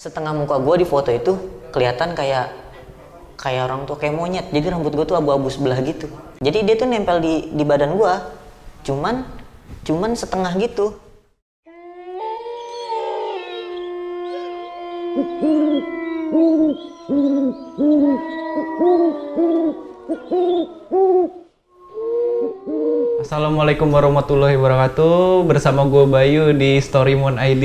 setengah muka gue di foto itu kelihatan kayak kayak orang tuh kayak monyet. Jadi rambut gue tuh abu-abu sebelah gitu. Jadi dia tuh nempel di di badan gue cuman cuman setengah gitu Assalamualaikum warahmatullahi wabarakatuh. Bersama gue Bayu di Storymon ID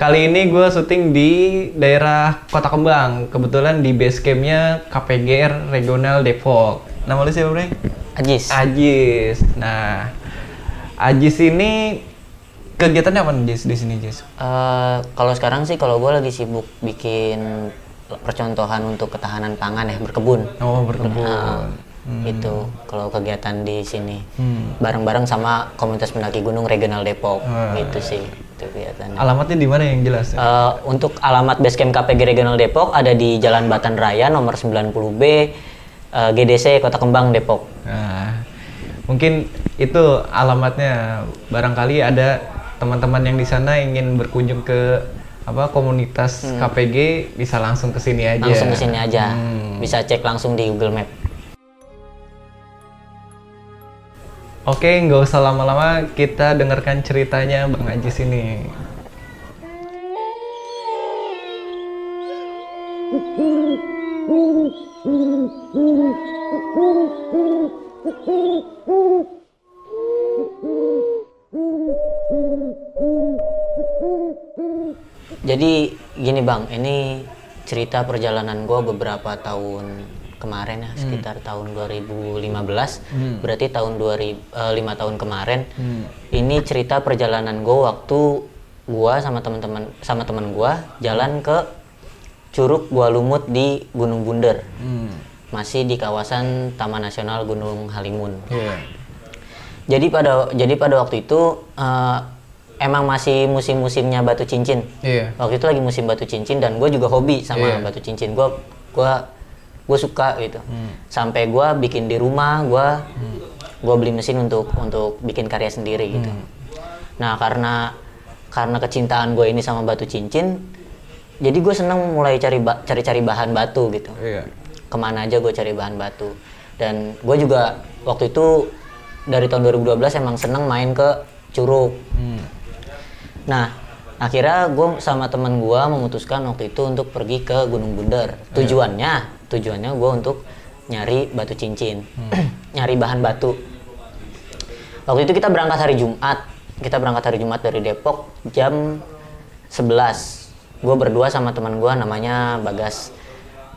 Kali ini gue syuting di daerah Kota Kembang. Kebetulan di base campnya KPGR Regional Depok. Nama lu siapa Bre? Ajis. Ajis. Nah Ajis ini kegiatannya apa nih Jis di sini Jis? Eh, kalau sekarang sih kalau gue lagi sibuk bikin percontohan untuk ketahanan pangan ya berkebun. Oh berkebun Nah, itu kalau kegiatan di sini Hmm. bareng-bareng sama komunitas pendaki gunung regional Depok Ah. gitu sih itu kegiatannya Alamatnya di mana yang jelas? Eh, untuk alamat basecamp KPG Regional Depok ada di Jalan Batan Raya nomor 90B eh, GDC Kota Kembang Depok. Nah, mungkin itu alamatnya. Barangkali ada teman-teman yang di sana ingin berkunjung ke apa komunitas KPG bisa langsung ke sini aja. Hmm. Langsung ke sini aja. Hmm. Bisa cek langsung di Google Map. Oke, nggak usah lama-lama, kita dengarkan ceritanya Bang Ajis ini. Jadi gini Bang, ini cerita perjalanan gue beberapa tahun kemarin ya, sekitar tahun 2015. Berarti tahun 2000 eh, lima tahun kemarin. Ini cerita perjalanan gue waktu gua sama teman-teman sama teman gua jalan ke Curug Gua Lumut di Gunung Bunder. Hmm. Masih di kawasan Taman Nasional Gunung Halimun. Iya. Jadi pada jadi pada waktu itu eh, emang masih musim-musimnya batu cincin. Iya. Waktu itu lagi musim batu cincin dan gue juga hobi sama Iya. batu cincin. Gue gua gue suka gitu. Hmm. Sampai gue bikin di rumah, gue gua beli mesin untuk untuk bikin karya sendiri gitu. Hmm. Nah karena karena kecintaan gue ini sama batu cincin, jadi gue seneng mulai cari ba- cari-cari bahan batu gitu Iya. ke mana aja gue cari bahan batu dan gue juga waktu itu dari tahun 2012 emang seneng main ke curug Hmm. nah akhirnya gue sama teman gue memutuskan waktu itu untuk pergi ke Gunung Bunder tujuannya tujuannya gue untuk nyari batu cincin. Nyari bahan batu. Waktu itu kita berangkat hari Jumat. Kita berangkat hari Jumat dari Depok jam 11 gue berdua sama teman gue namanya Bagas.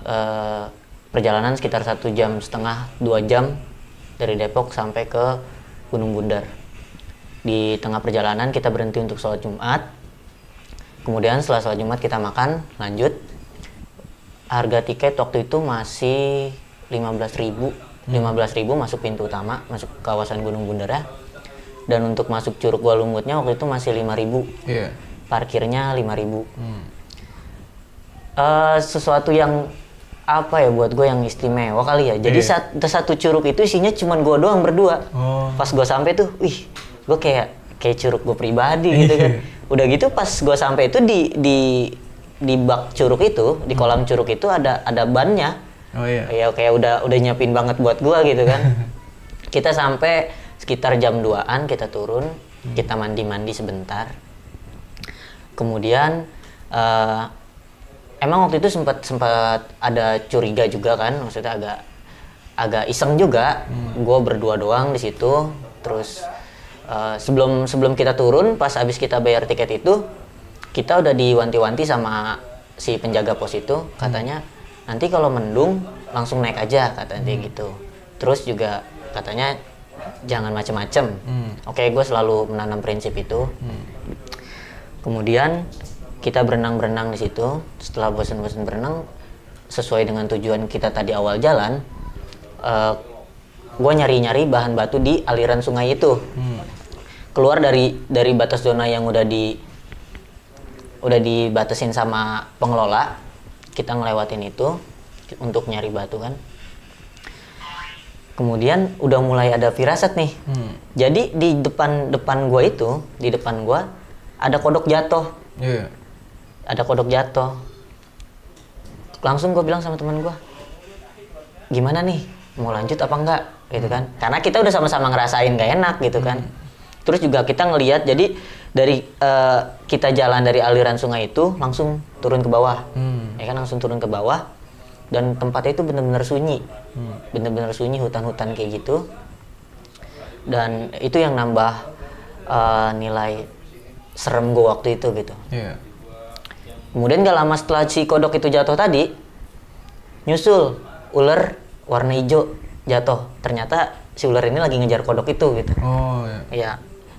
Eh, perjalanan sekitar satu jam setengah dua jam dari Depok sampai ke Gunung Bundar. Di tengah perjalanan kita berhenti untuk sholat Jumat. Kemudian setelah sholat Jumat kita makan lanjut harga tiket waktu itu masih 15.000 15.000 masuk pintu utama masuk kawasan Gunung Bundar ya dan untuk masuk Curug Gua Lumutnya waktu itu masih 5.000 Iya. parkirnya 5.000 Hmm. Eh, sesuatu yang apa ya buat gue yang istimewa kali ya. Jadi Iya. sat- satu curug itu isinya cuman gue doang berdua. Oh. pas gue sampai tuh wih gue kayak kayak curug gue pribadi gitu kan. Udah gitu pas gue sampai itu di di di bak curug itu di kolam curug itu ada ada bannya. Oh iya. ya kayak udah udah nyiapin banget buat gue gitu kan. Kita sampai sekitar jam 2an kita turun kita mandi mandi sebentar. Kemudian eh, emang waktu itu sempat sempat ada curiga juga kan maksudnya agak agak iseng juga. Gue berdua doang di situ. Terus eh, sebelum sebelum kita turun pas abis kita bayar tiket itu kita udah diwanti-wanti sama si penjaga pos itu katanya nanti kalau mendung langsung naik aja katanya dia gitu terus juga katanya jangan macem-macem Hmm. oke gue selalu menanam prinsip itu Kemudian kita berenang-berenang di situ. Setelah bosan-bosan berenang, sesuai dengan tujuan kita tadi awal jalan, gue nyari-nyari bahan batu di aliran sungai itu. Hmm. Keluar dari dari batas zona yang udah di udah dibatasin sama pengelola, kita ngelewatin itu untuk nyari batu kan. Kemudian udah mulai ada firasat nih. Hmm. Jadi di depan depan gua itu, di depan gua ada kodok jatuh. Iya. ada kodok jatuh langsung gue bilang sama teman gue gimana nih mau lanjut apa enggak gitu kan karena kita udah sama-sama ngerasain gak enak gitu kan terus juga kita ngelihat jadi dari eh, kita jalan dari aliran sungai itu langsung turun ke bawah Hmm. ya kan langsung turun ke bawah dan tempatnya itu benar-benar sunyi Hmm. benar-benar sunyi hutan-hutan kayak gitu dan itu yang nambah eh, nilai serem gue waktu itu gitu Iya. kemudian gak lama setelah si kodok itu jatuh tadi nyusul ular warna hijau jatuh ternyata si ular ini lagi ngejar kodok itu gitu Oh, ya. ya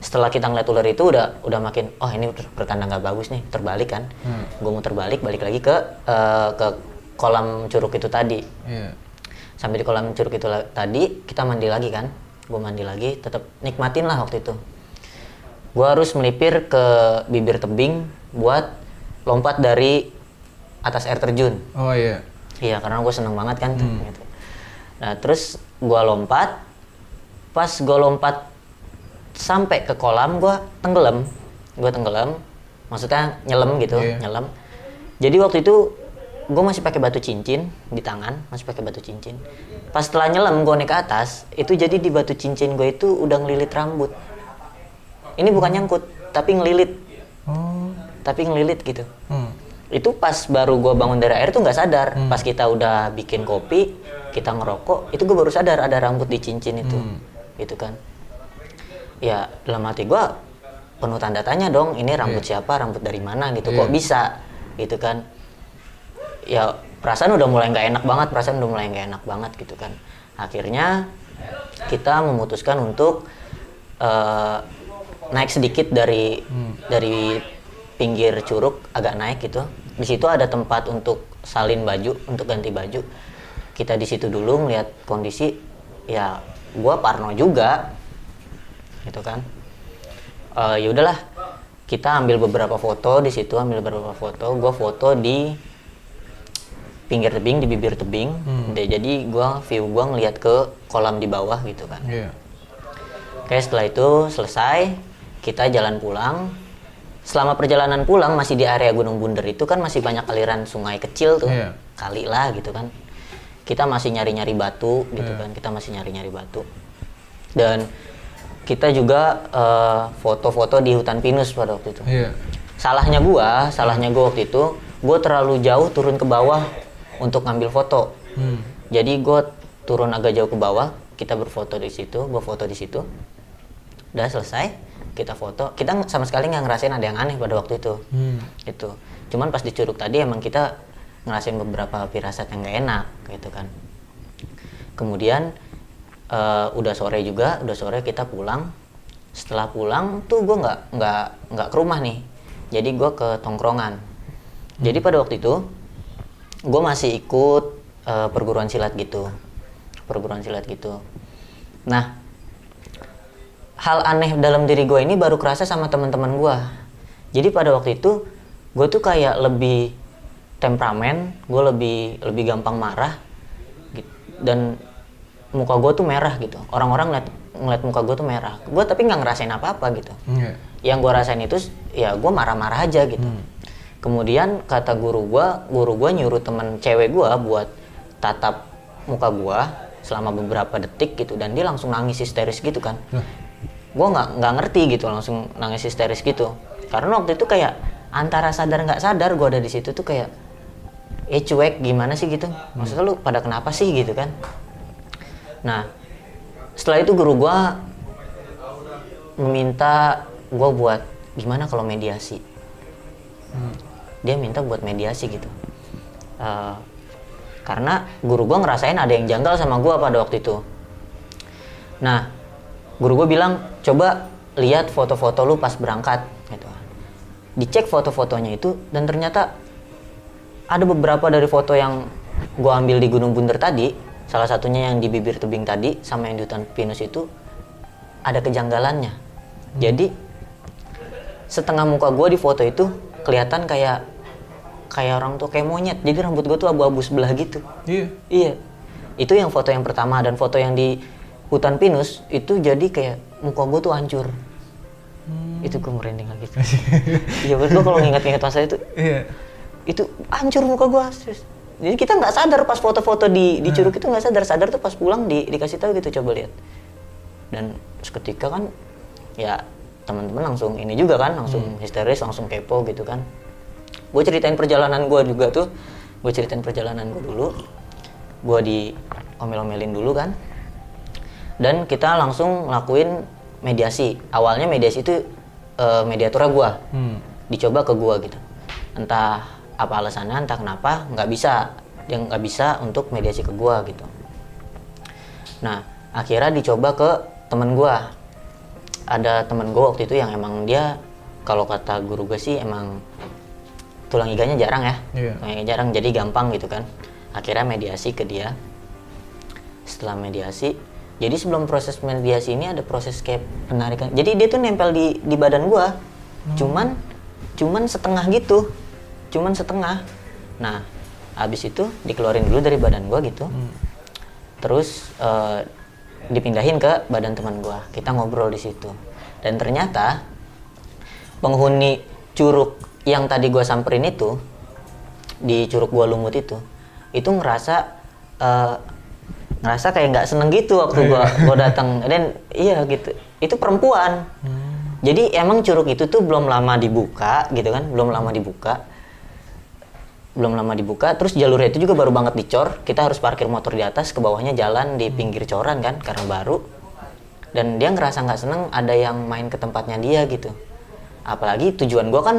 setelah kita ngeliat ular itu udah udah makin oh ini pertanda nggak bagus nih terbalik kan Hmm. gue mau terbalik balik lagi ke eh, ke kolam curug itu tadi Iya. sampai di kolam curug itu tadi kita mandi lagi kan gue mandi lagi tetap nikmatin lah waktu itu gue harus melipir ke bibir tebing buat lompat dari atas air terjun Oh, iya. iya karena gue seneng banget kan tuh, gitu. nah terus gue lompat pas gue lompat sampai ke kolam gue tenggelam. Gue tenggelam maksudnya nyelam gitu Iya. nyelam. Jadi waktu itu gue masih pakai batu cincin di tangan masih pakai batu cincin. Pas setelah nyelam gue naik ke atas itu jadi di batu cincin gue itu udah ngelilit rambut. Ini bukan nyangkut tapi ngelilit. Oh. tapi ngelilit gitu. Hmm. itu pas baru gue bangun dari air tuh nggak sadar. Pas kita udah bikin kopi kita ngerokok itu gue baru sadar ada rambut di cincin itu. Hmm. gitu kan ya dalam hati gue penuh tanda tanya dong ini rambut siapa rambut dari mana gitu kok Iya. bisa? Gitu kan. Ya perasaan udah mulai nggak enak banget perasaan udah mulai nggak enak banget gitu kan. Akhirnya kita memutuskan untuk eh, naik sedikit dari dari pinggir curug agak naik gitu. Di situ ada tempat untuk salin baju untuk ganti baju. Kita di situ dulu ngeliat kondisi ya gua parno juga gitu kan. Eh, ya udahlah kita ambil beberapa foto di situ ambil beberapa foto. Gua foto di pinggir tebing di bibir tebing. Deh, jadi gua view gua ngeliat ke kolam di bawah gitu kan. Iya. Oke setelah itu selesai kita jalan pulang. Selama perjalanan pulang masih di area Gunung Bunder itu kan masih banyak aliran sungai kecil tuh. Iya. kali lah gitu kan. Kita masih nyari-nyari batu gitu kan kita masih nyari-nyari batu. Dan kita juga eh, foto-foto di hutan pinus pada waktu itu. Iya. salahnya gua salahnya gua waktu itu gua terlalu jauh turun ke bawah untuk ngambil foto. Hmm. jadi gue turun agak jauh ke bawah kita berfoto di situ gue foto di situ. Udah selesai kita foto. Kita sama sekali nggak ngerasain ada yang aneh pada waktu itu. Hmm. itu cuman pas di curug tadi emang kita ngerasain beberapa firasat yang nggak enak gitu kan. Kemudian eh, udah sore juga udah sore kita pulang. Setelah pulang tuh gue nggak nggak nggak ke rumah nih. Jadi gue ke tongkrongan. Jadi pada waktu itu gue masih ikut eh, perguruan silat gitu. Perguruan silat gitu. Nah hal aneh dalam diri gue ini baru kerasa sama teman-teman gue jadi pada waktu itu gue tuh kayak lebih temperamen gue lebih lebih gampang marah dan muka gue tuh merah gitu. Orang-orang ngeliat ngeliat muka gue tuh merah. Gue tapi nggak ngerasain apa-apa gitu. Iya. yang gue rasain itu ya gue marah-marah aja gitu. Kemudian kata guru gue guru gue nyuruh temen cewek gue buat tatap muka gue selama beberapa detik gitu dan dia langsung nangis histeris gitu kan. Gue nggak nggak ngerti gitu langsung nangis histeris gitu. Karena waktu itu kayak antara sadar nggak sadar gue ada di situ tuh kayak eh cuek gimana sih gitu? Maksudnya lu pada kenapa sih? gitu kan nah setelah itu guru gue meminta gue buat gimana kalau mediasi. Dia minta buat mediasi gitu. Eh, karena guru gue ngerasain ada yang janggal sama gue pada waktu itu. Nah guru gue bilang coba lihat foto-foto lu pas berangkat gitu. Dicek foto-fotonya itu dan ternyata ada beberapa dari foto yang gue ambil di Gunung Bunder tadi salah satunya yang di bibir tebing tadi sama yang di hutan pinus itu ada kejanggalannya. Jadi setengah muka gue di foto itu kelihatan kayak kayak orang tuh kayak monyet. Jadi rambut gue tuh abu-abu sebelah gitu. Iya. iya. Itu yang foto yang pertama dan foto yang di hutan pinus itu jadi kayak muka gue tuh hancur. Itu gue merinding lagi. Iya gue kalau nginget-nginget masa itu Iya. itu hancur muka gue serius. Jadi kita nggak sadar pas foto-foto di di curug itu nggak sadar. Sadar tuh pas pulang di dikasih tahu gitu coba lihat. Dan seketika kan ya teman-teman langsung ini juga kan langsung histeris langsung kepo gitu kan. Gue ceritain perjalanan gue juga tuh. Gue ceritain perjalanan gue dulu. Gue di omel-omelin dulu kan. Dan kita langsung ngelakuin mediasi. Awalnya mediasi itu eh, mediatornya gue Hmm. dicoba ke gua gitu. Entah apa alasannya entah kenapa nggak bisa dia nggak bisa untuk mediasi ke gua gitu. Nah akhirnya dicoba ke temen gua. Ada temen gua waktu itu yang emang dia kalau kata guru gue sih emang tulang iganya jarang ya. Tulang iga jarang jadi gampang gitu kan. Akhirnya mediasi ke dia. Setelah mediasi jadi sebelum proses mediasi ini ada proses kayak penarikan. Jadi dia tuh nempel di di badan gua. Cuman cuman setengah gitu cuman setengah. Nah habis itu dikeluarin dulu dari badan gua gitu. Terus eh, dipindahin ke badan teman gua. Kita ngobrol di situ. Dan ternyata penghuni curug yang tadi gua samperin itu di curug gua lumut itu itu ngerasa eh, ngerasa kayak nggak seneng gitu waktu gua gua datang. Dan iya gitu. Itu perempuan. Jadi emang curug itu tuh belum lama dibuka gitu kan belum lama dibuka belum lama dibuka terus jalurnya itu juga baru banget dicor. Kita harus parkir motor di atas ke bawahnya jalan di pinggir coran kan karena baru. Dan dia ngerasa nggak seneng ada yang main ke tempatnya dia gitu. Apalagi tujuan gua kan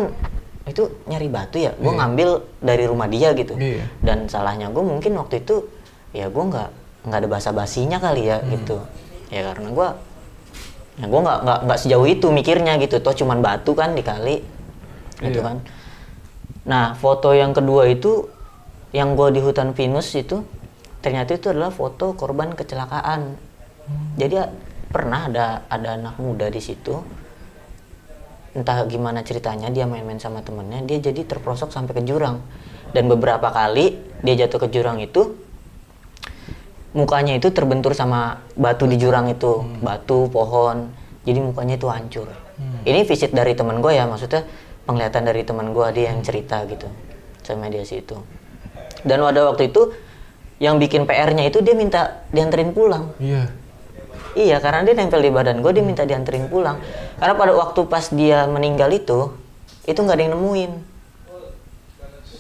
itu nyari batu ya. Gua ngambil dari rumah dia gitu. Iya. dan salahnya gue mungkin waktu itu ya gue nggak nggak ada basa basinya kali ya gitu. Ya karena gue ya gue nggak nggak sejauh itu mikirnya gitu. Toh cuman batu kan dikali gitu Iya. kan nah foto yang kedua itu yang gue di hutan Venus itu ternyata itu adalah foto korban kecelakaan. Jadi pernah ada ada anak muda di situ entah gimana ceritanya dia main-main sama temennya dia jadi terprosok sampai ke jurang. Dan beberapa kali dia jatuh ke jurang itu mukanya itu terbentur sama batu di jurang itu. Batu pohon jadi mukanya itu hancur. Ini visit dari teman gue ya maksudnya penglihatan dari teman gue dia yang cerita gitu sama mediasi itu dan pada waktu itu yang bikin PR-nya itu dia minta dianterin pulang Iya. Iya, karena dia nempel di badan gue, dia minta dianterin pulang. Karena pada waktu pas dia meninggal itu, itu nggak ada yang nemuin.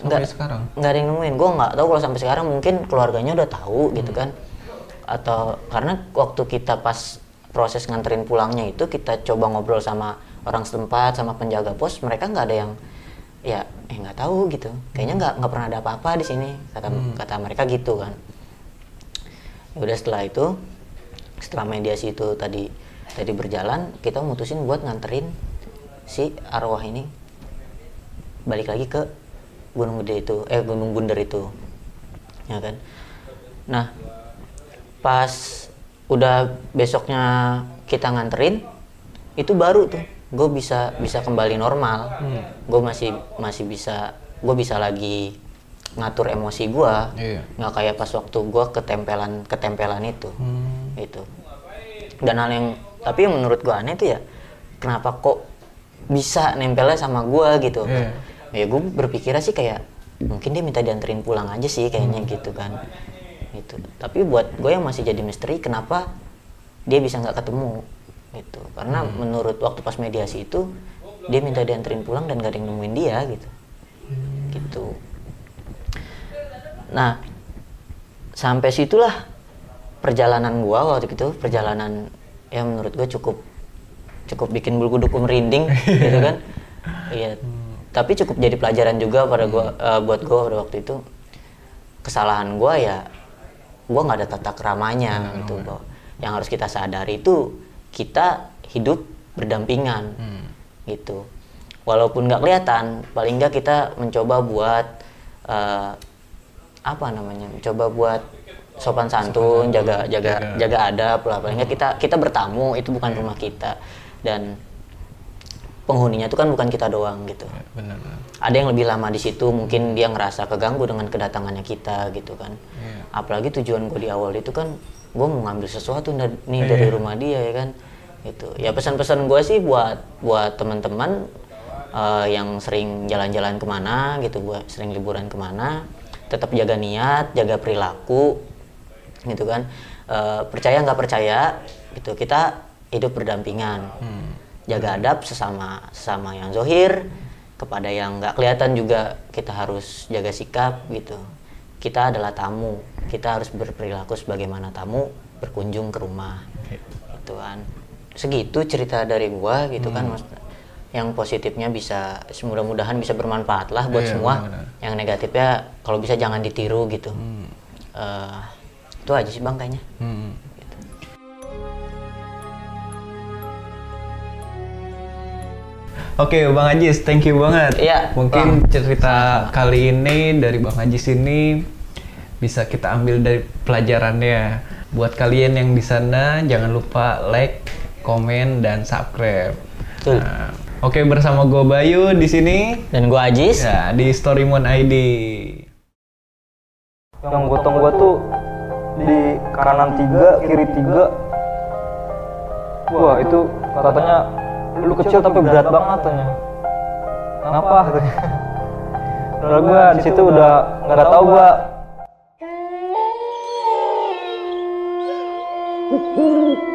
Sampai sekarang. Nggak ada yang nemuin. Gue nggak tahu kalau sampai sekarang mungkin keluarganya udah tahu gitu kan. Atau karena waktu kita pas proses nganterin pulangnya itu kita coba ngobrol sama orang setempat, sama penjaga pos, mereka nggak ada yang ya eh nggak tahu gitu. Kayaknya nggak nggak pernah ada apa-apa di sini kata kata mereka gitu kan. Ya udah setelah itu setelah mediasi itu tadi tadi berjalan kita mutusin buat nganterin si arwah ini balik lagi ke gunung gede itu eh gunung bundar itu ya kan nah pas udah besoknya kita nganterin itu baru tuh gue bisa bisa kembali normal. Gue masih masih bisa gue bisa lagi ngatur emosi gue Iya. nggak kayak pas waktu gue ketempelan ketempelan itu. Hmm. itu. Dan hal yang tapi yang menurut gue aneh tuh ya kenapa kok bisa nempelnya sama gue gitu? Iya. ya gue berpikirnya sih kayak mungkin dia minta dianterin pulang aja sih kayaknya gitu kan. Gitu. Tapi buat gue yang masih jadi misteri kenapa dia bisa nggak ketemu gitu. Karena menurut waktu pas mediasi itu dia minta dianterin pulang dan gak ada yang nemuin dia gitu. Gitu. Nah sampai situlah perjalanan gua waktu itu perjalanan yang menurut gua cukup cukup bikin bulu kuduk merinding gitu kan. Iya. Tapi cukup jadi pelajaran juga pada gua eh, buat gua pada waktu itu. Kesalahan gua ya gua nggak ada tata keramanya gitu bahwa yang harus kita sadari itu kita hidup berdampingan gitu. Walaupun nggak kelihatan paling nggak kita mencoba buat eh, apa namanya mencoba buat sopan santun jaga jaga jaga. adab lah. Paling nggak kita kita bertamu itu bukan rumah kita. Dan penghuninya itu kan bukan kita doang gitu. Ya, benar benar. ada yang lebih lama di situ mungkin dia ngerasa keganggu dengan kedatangannya kita gitu kan. Iya. apalagi tujuan gue di awal itu kan gue mau ngambil sesuatu nih dari rumah dia ya kan gitu. Ya pesan-pesan gue sih buat buat teman-teman eh, yang sering jalan-jalan ke mana gitu gue sering liburan ke mana tetap jaga niat jaga perilaku gitu kan. Eh, percaya nggak percaya gitu kita hidup berdampingan. Jaga adab sesama sesama yang zohir kepada yang nggak kelihatan juga kita harus jaga sikap gitu. Kita adalah tamu kita harus berperilaku sebagaimana tamu berkunjung ke rumah gitu kan segitu cerita dari gua gitu kan Mas. yang positifnya bisa mudah-mudahan bisa bermanfaat lah buat Iya, semua benar-benar. yang negatifnya kalau bisa jangan ditiru gitu Eh, itu aja sih bang kayaknya Hmm. Oke, Bang Ajis, thank you banget. Iya, Mungkin Bang. cerita kali ini dari Bang Ajis ini bisa kita ambil dari pelajarannya. Buat kalian yang di sana, jangan lupa like, komen, dan subscribe. Betul. Nah, Oke, bersama gue Bayu di sini dan gua Ajis ya di Storymon ID. yang gotong gua tuh di kanan tiga kiri tiga wah itu katanya lu kecil tapi berat banget katanya kenapa katanya Padahal gua di situ udah nggak tahu gua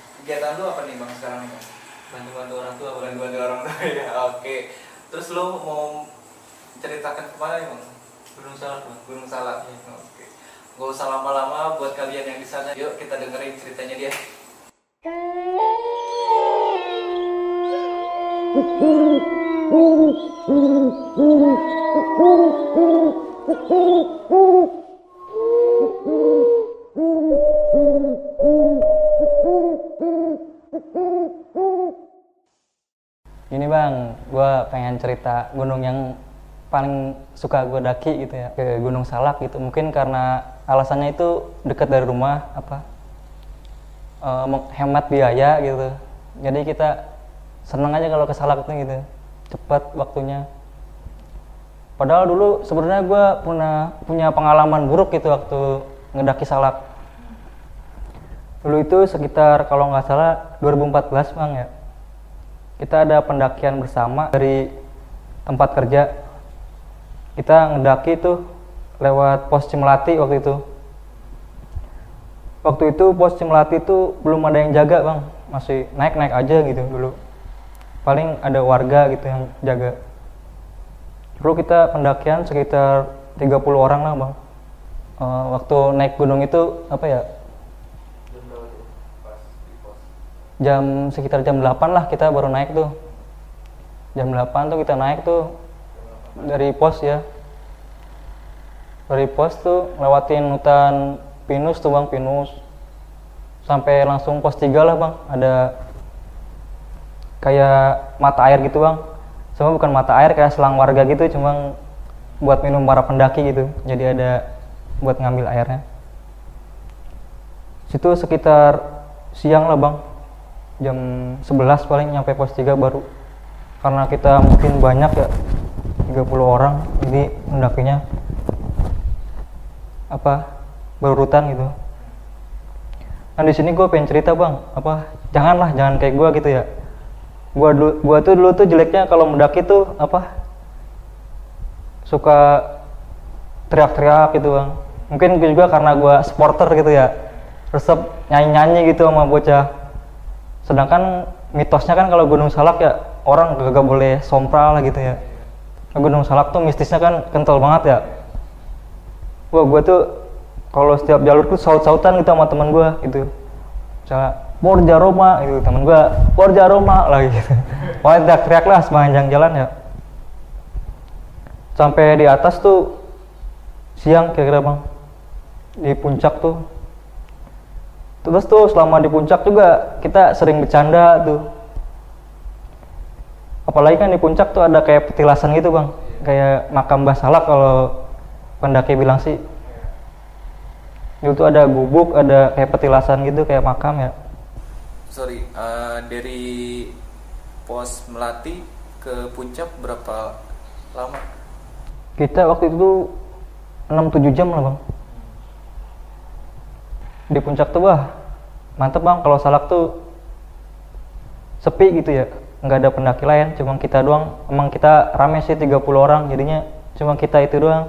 Kegiatan lu apa nih bang sekarang ini? Bantu-bantu orang tua. Bantu-bantu orang tua ya. Oke. Terus lu mau ceritakan ke mana nih bang? Gunung Salak bang. Gunung Salak. Oke. Gak usah lama-lama buat kalian yang di sana. Yuk kita dengerin ceritanya dia. Gini bang, gue pengen cerita gunung yang paling suka gue daki gitu ya ke Gunung Salak gitu. Mungkin karena alasannya itu dekat dari rumah apa eh, menghemat biaya gitu. Jadi kita seneng aja kalau ke Salak itu gitu, cepat waktunya. Padahal dulu sebenarnya gue punya punya pengalaman buruk gitu waktu ngedaki Salak. Dulu itu sekitar kalau nggak salah 2014 bang ya kita ada pendakian bersama dari tempat kerja. Kita ngedaki tuh lewat pos Cimelati waktu itu. Waktu itu pos Cimelati itu belum ada yang jaga bang. Masih naik-naik aja gitu dulu. Paling ada warga gitu yang jaga. Dulu kita pendakian sekitar 30 orang lah bang. Eh, waktu naik gunung itu apa ya jam sekitar jam 8 lah kita baru naik tuh. Jam 8 tuh kita naik tuh dari pos ya. Dari pos tuh lewatin hutan pinus tuh bang pinus. Sampai langsung pos 3 lah bang. Ada kayak mata air gitu bang. Cuma bukan mata air kayak selang warga gitu cuma buat minum para pendaki gitu. Jadi ada buat ngambil airnya. Situ sekitar siang lah bang jam 11 paling nyampe pos 3 baru. Karena kita mungkin banyak ya 30 orang jadi mendakinya apa berurutan gitu. Nah di sini gue pengen cerita bang. Apa janganlah jangan kayak gue gitu ya. Gua dulu gua tuh dulu tuh jeleknya kalau mendaki tuh apa suka teriak-teriak gitu bang. Mungkin juga karena gua supporter gitu ya. Resep nyanyi-nyanyi gitu sama bocah sedangkan mitosnya kan kalau Gunung Salak ya orang gak, boleh sompral lah gitu ya. Nah, Gunung Salak tuh mistisnya kan kental banget ya. Wah gue tuh kalau setiap jalur tuh saut-sautan gitu sama teman gue gitu. Misalnya Borja Roma gitu teman gue Borja Roma lagi gitu. Wah teriak-teriak lah sepanjang jalan ya. Sampai di atas tuh siang kira-kira bang. Di puncak tuh terus tuh selama di puncak juga kita sering bercanda tuh. Apalagi kan di puncak tuh ada kayak petilasan gitu bang. Kayak makam Mbah Salak kalau pendaki bilang sih. Itu ada gubuk ada kayak petilasan gitu kayak makam ya. Sorry eh, dari pos melati ke puncak berapa lama? Kita waktu itu 6-7 jam lah bang di puncak tuh wah mantep bang. Kalau salak tuh sepi gitu ya. Nggak ada pendaki lain cuma kita doang. Emang kita rame sih 30 orang. Jadinya cuma kita itu doang.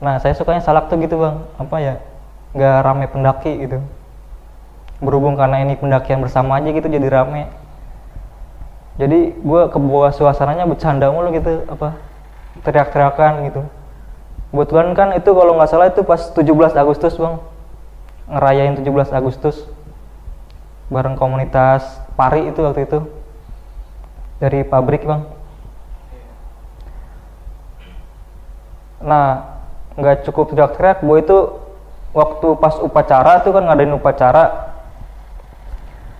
Nah saya sukanya salak tuh gitu bang. Apa ya? Nggak rame pendaki gitu. Berhubung karena ini pendakian bersama aja gitu jadi rame. Jadi gue ke bawah suasananya bercanda mulu gitu apa teriak-teriakan gitu. Kebetulan kan itu kalau nggak salah itu pas 17 Agustus bang ngerayain 17 Agustus bareng komunitas pari itu waktu itu. Dari pabrik bang. Nah nggak cukup teriak-teriak gue itu waktu pas upacara tuh kan ngadain upacara.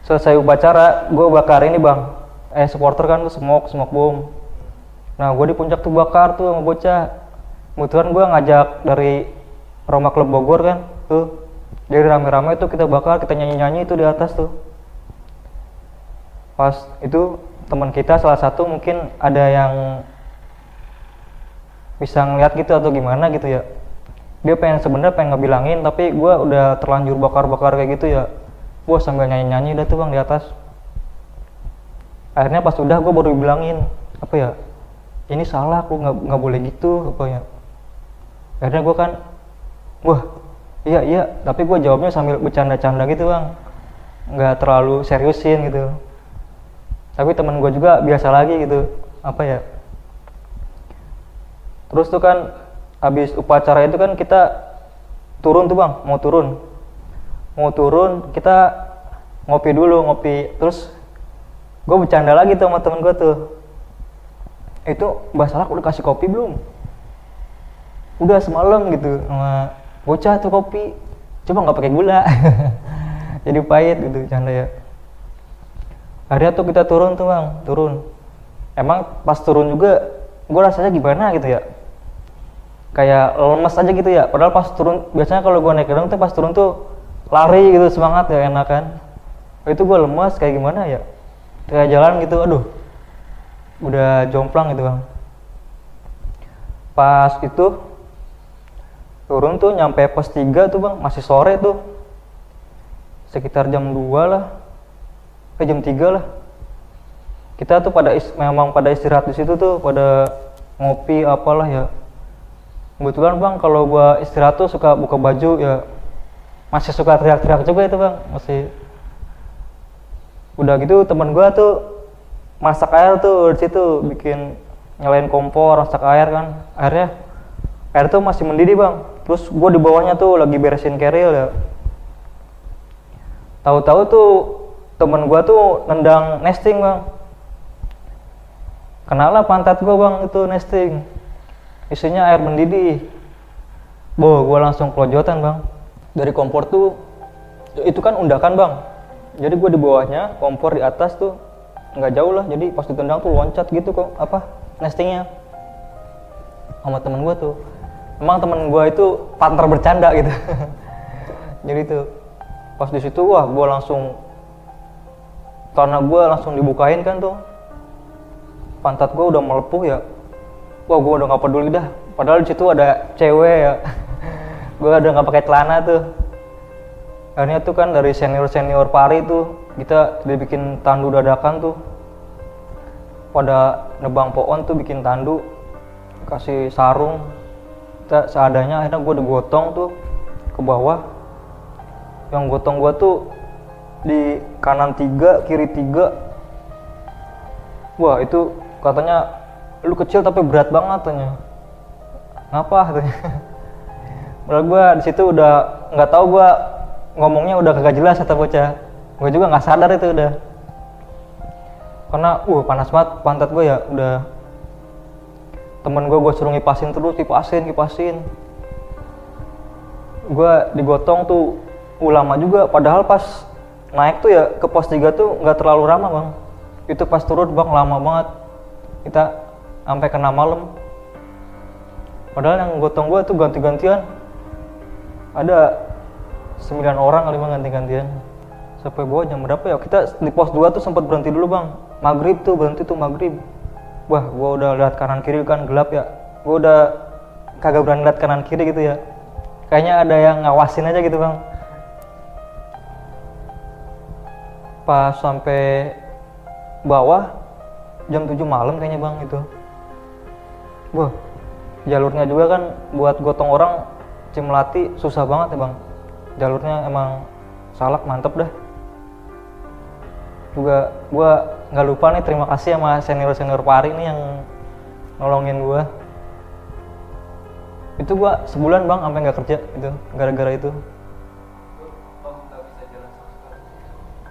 Selesai upacara gue bakar ini bang. Eh supporter kan tuh smoke smoke bom nah gue di puncak tuh bakar tuh sama bocah. Kebetulan gue ngajak dari Roma Klub Bogor kan tuh dari rame-rame tuh kita bakar kita nyanyi-nyanyi itu di atas tuh. Pas itu teman kita salah satu mungkin ada yang bisa ngeliat gitu atau gimana gitu ya. Dia pengen sebenarnya pengen ngebilangin tapi gue udah terlanjur bakar-bakar kayak gitu ya. Gue sambil nyanyi-nyanyi udah tuh bang di atas. Akhirnya pas udah gue baru bilangin apa ya? Ini salah aku nggak boleh gitu apa ya. Akhirnya gue kan wah iya iya. Tapi gue jawabnya sambil bercanda-canda gitu bang. Nggak terlalu seriusin gitu. Tapi teman gue juga biasa lagi gitu. Apa ya? Terus tuh kan habis upacara itu kan kita turun tuh bang. Mau turun. Mau turun kita ngopi dulu ngopi. Terus gue bercanda lagi tuh sama temen gue tuh. Itu Mbak Salak udah kasih kopi belum? Udah semalam gitu sama bocah tuh kopi cuma nggak pakai gula. Jadi pahit gitu canda ya. Akhirnya tuh kita turun tuh bang turun. Emang pas turun juga gue rasanya gimana gitu ya? Kayak lemes aja gitu ya. Padahal pas turun biasanya kalau gue naik gunung tuh pas turun tuh lari gitu semangat ya enak kan? Itu gue lemas kayak gimana ya? Kayak jalan gitu aduh. Udah jomplang gitu bang. Pas itu turun tuh nyampe pos 3 tuh bang. Masih sore tuh. Sekitar jam 2 lah. Eh jam 3 lah. Kita tuh pada is memang pada istirahat di situ tuh pada ngopi apalah ya. Kebetulan bang kalau gua istirahat tuh suka buka baju ya. Masih suka teriak-teriak juga itu bang. Masih. Udah gitu teman gua tuh masak air tuh di situ bikin nyalain kompor masak air kan. Airnya air tuh masih mendidih bang terus gue di bawahnya tuh lagi beresin keril ya. Tahu-tahu tuh temen gue tuh nendang nesting bang. Kenala pantat gue bang itu nesting. Isinya air mendidih. Boh gue langsung kelojotan bang. Dari kompor tuh itu kan undakan bang. Jadi gue di bawahnya kompor di atas tuh nggak jauh lah. Jadi pas ditendang tuh loncat gitu kok apa nestingnya. Sama temen gue tuh emang temen gue itu partner bercanda gitu. Jadi tuh pas di situ wah gue langsung karena gue langsung dibukain kan tuh. Pantat gue udah melepuh ya. Wah gue udah nggak peduli dah. Padahal di situ ada cewek ya. Gue udah nggak pakai celana tuh. Akhirnya tuh kan dari senior senior pari tuh kita dibikin tandu dadakan tuh. Pada nebang pohon tuh bikin tandu kasih sarung kita seadanya akhirnya gue digotong tuh ke bawah. Yang gotong gue tuh di kanan tiga kiri tiga. Wah itu katanya lu kecil tapi berat banget katanya. Ngapa katanya? Padahal gue di situ udah nggak tahu gue ngomongnya udah kagak jelas kata bocah. Gue juga nggak sadar itu udah. Karena uh panas banget pantat gue ya udah temen gue gue suruh ngipasin terus kipasin kipasin gue digotong tuh ulama juga padahal pas naik tuh ya ke pos 3 tuh nggak terlalu ramah bang. Itu pas turun bang lama banget. Kita sampai kena malam. Padahal yang gotong gue tuh ganti-gantian. Ada 9 orang bang ganti-gantian. Sampai bawah jam berapa ya? Kita di pos 2 tuh sempat berhenti dulu bang. Maghrib tuh berhenti tuh maghrib wah gue udah lihat kanan kiri kan gelap ya. Gue udah kagak berani lihat kanan kiri gitu ya. Kayaknya ada yang ngawasin aja gitu bang. Pas sampai bawah jam 7 malam kayaknya bang itu wah jalurnya juga kan buat gotong orang Cimelati susah banget ya bang. Jalurnya emang salak mantep dah. Juga gua nggak lupa nih terima kasih sama senior senior pari nih yang nolongin gua. Itu gua sebulan bang sampai nggak kerja itu gara-gara itu.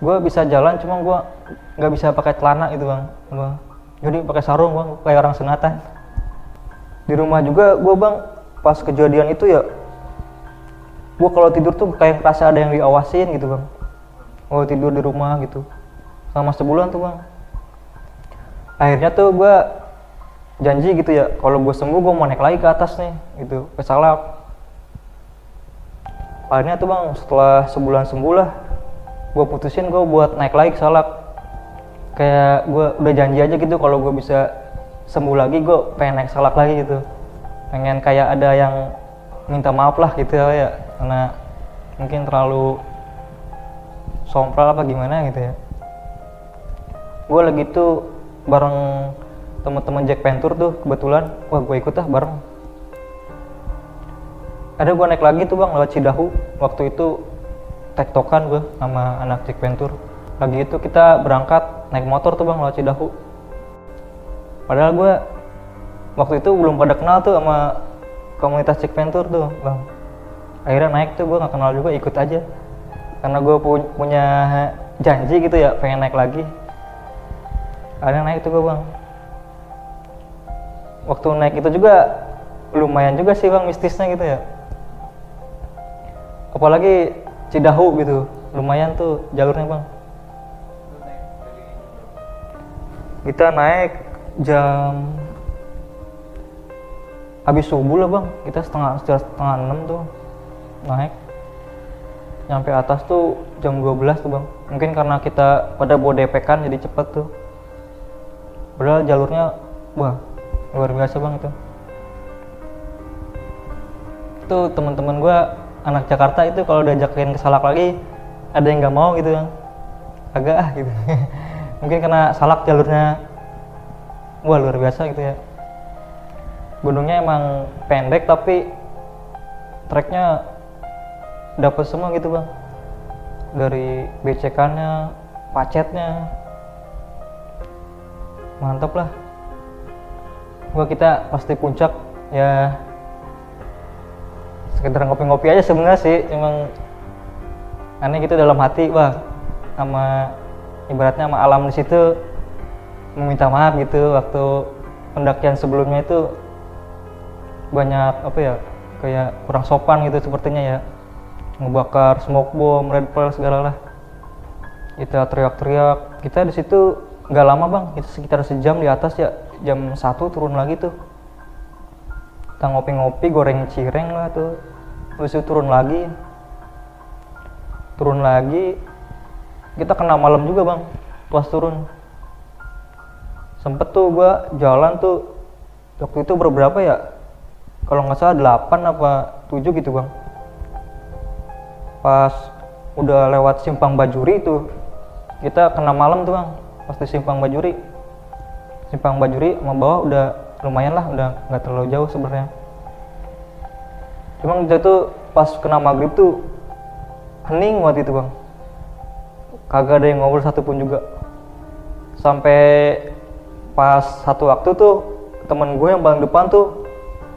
Gue bisa jalan cuma gue nggak bisa pakai celana gitu bang gua jadi pakai sarung bang kayak orang sunatan di rumah juga gue bang pas kejadian itu ya gue kalau tidur tuh kayak ngerasa ada yang diawasin gitu bang. Kalau tidur di rumah gitu. Selama sebulan tuh bang akhirnya tuh gue janji gitu ya kalau gue sembuh gue mau naik lagi ke atas nih gitu. Ke salak akhirnya tuh bang setelah sebulan sembuh lah gue putusin gue buat naik lagi ke salak. Kayak gue udah janji aja gitu kalau gue bisa sembuh lagi gue pengen naik salak lagi gitu. Pengen kayak ada yang minta maaf lah gitu ya karena mungkin terlalu sompral apa gimana gitu ya. Gue lagi tuh bareng teman-teman Jack Pentur tuh kebetulan. Wah gue ikut ah bareng. Ada gue naik lagi tuh bang lewat Cidahu. Waktu itu tektokan gue sama anak Cik Ventur lagi itu kita berangkat naik motor tuh bang lewat Cidahu. Padahal gue waktu itu belum pada kenal tuh sama komunitas Cik Ventur tuh bang. Akhirnya naik tuh gue nggak kenal juga ikut aja. Karena gue pu punya janji gitu ya pengen naik lagi akhirnya naik tuh gue bang. Waktu naik itu juga lumayan juga sih bang mistisnya gitu ya. Apalagi Cidahu gitu. Lumayan tuh jalurnya bang. Kita naik jam habis subuh lah bang. Kita setengah setengah enam tuh naik. Nyampe atas tuh jam 12 tuh bang. Mungkin karena kita pada bodepekan jadi cepet tuh padahal jalurnya wah luar biasa bang itu itu teman-teman gua anak Jakarta itu kalau diajakin ke Salak lagi ada yang nggak mau gitu yang agak ah gitu. Mungkin karena Salak jalurnya wah luar biasa gitu ya. Gunungnya emang pendek tapi treknya dapat semua gitu bang. Dari becekannya pacetnya mantap lah. Gua kita pasti puncak ya. Sekedar ngopi-ngopi aja sebenarnya sih emang aneh gitu dalam hati wah sama ibaratnya sama alam di situ meminta maaf gitu waktu pendakian sebelumnya itu banyak apa ya kayak kurang sopan gitu sepertinya ya. Ngebakar smoke bomb red pearl segala lah. Kita teriak-teriak. Kita di situ nggak lama bang. Itu sekitar sejam di atas ya. Jam satu turun lagi tuh. Kita ngopi-ngopi goreng cireng lah tuh. Terus turun lagi. Turun lagi. Kita kena malam juga bang. Pas turun. Sempet tuh gua jalan tuh. Waktu itu berberapa ya? Kalau nggak salah 8 apa 7 gitu bang. Pas udah lewat simpang bajuri itu kita kena malam tuh bang pas di simpang bajuri simpang bajuri sama bawah udah lumayan lah udah nggak terlalu jauh sebenarnya Cuma kita tuh pas kena maghrib tuh hening waktu itu bang. Kagak ada yang ngobrol satupun juga. Sampai pas satu waktu tuh temen gue yang paling depan tuh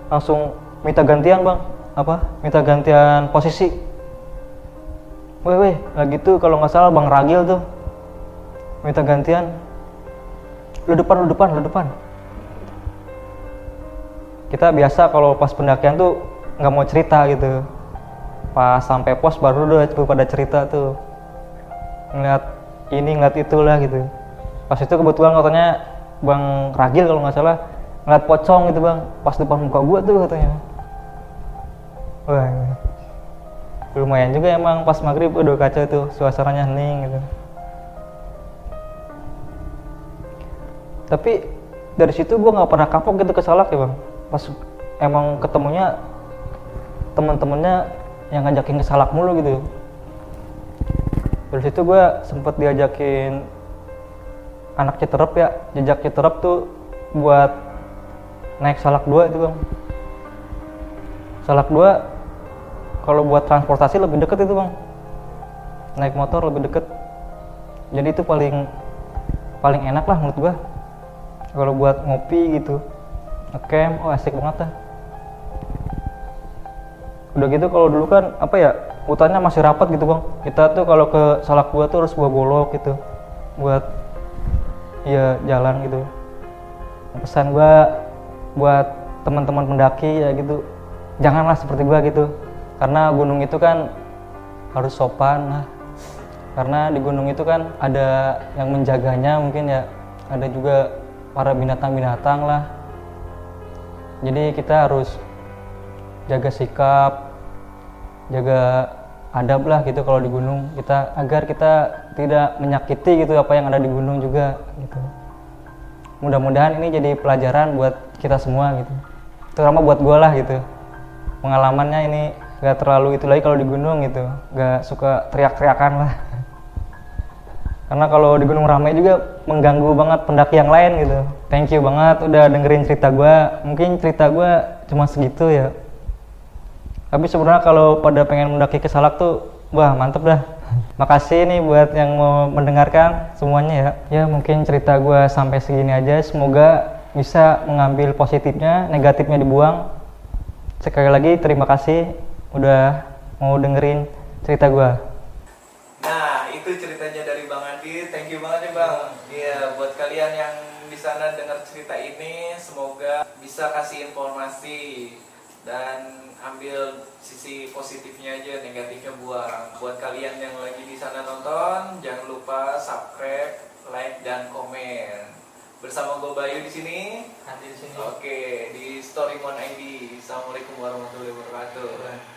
langsung minta gantian bang. Apa? Minta gantian posisi. Weh weh, lagi tuh kalau nggak salah bang Ragil tuh minta gantian. Lu depan, lu depan, lu depan. Kita biasa kalau pas pendakian tuh nggak mau cerita gitu. Pas sampai pos baru udah pada cerita tuh. Ngeliat ini ngeliat itulah gitu. Pas itu kebetulan katanya bang Ragil kalau nggak salah ngeliat pocong gitu bang. Pas depan muka gua tuh katanya. Wah lumayan juga emang pas maghrib udah kacau tuh suasananya hening gitu tapi dari situ gua nggak pernah kapok gitu ke Salak ya bang. Pas emang ketemunya teman-temannya yang ngajakin ke Salak mulu gitu. Dari situ gue sempet diajakin anak Citerep ya. Jejak Citerep tuh buat naik salak dua itu bang. Salak dua kalau buat transportasi lebih deket itu bang. Naik motor lebih deket. Jadi itu paling paling enak lah menurut gua kalau buat ngopi gitu ngecamp oh asik banget lah udah gitu kalau dulu kan apa ya hutannya masih rapat gitu bang. Kita tuh kalau ke salak dua tuh harus bawa golok gitu buat ya jalan gitu. Pesan gua buat teman-teman pendaki ya gitu janganlah seperti gua gitu. Karena gunung itu kan harus sopan lah. Karena di gunung itu kan ada yang menjaganya mungkin ya ada juga para binatang-binatang lah. Jadi kita harus jaga sikap jaga adab lah gitu kalau di gunung. Kita agar kita tidak menyakiti gitu apa yang ada di gunung juga gitu. Mudah-mudahan ini jadi pelajaran buat kita semua gitu. Terutama buat gue lah gitu. Pengalamannya ini gak terlalu itu lagi kalau di gunung gitu. Gak suka teriak-teriakan lah karena kalau di gunung ramai juga mengganggu banget pendaki yang lain gitu. Thank you banget udah dengerin cerita gue mungkin cerita gue cuma segitu ya. Tapi sebenarnya kalau pada pengen mendaki ke Salak tuh wah mantep dah. Makasih nih buat yang mau mendengarkan semuanya ya. Ya mungkin cerita gue sampai segini aja. Semoga bisa mengambil positifnya negatifnya dibuang. Sekali lagi terima kasih udah mau dengerin cerita gue Nah, itu ceritanya dari Bang Andi. Thank you banget ya Bang. Iya, buat kalian yang di sana dengar cerita ini, semoga bisa kasih informasi dan ambil sisi negatifnya buang. Buat kalian yang lagi di sana nonton, jangan lupa subscribe, like dan komen. Bersama gue Bayu di sini. Nanti di sini Oke, di Storymon ID. Assalamualaikum warahmatullahi wabarakatuh.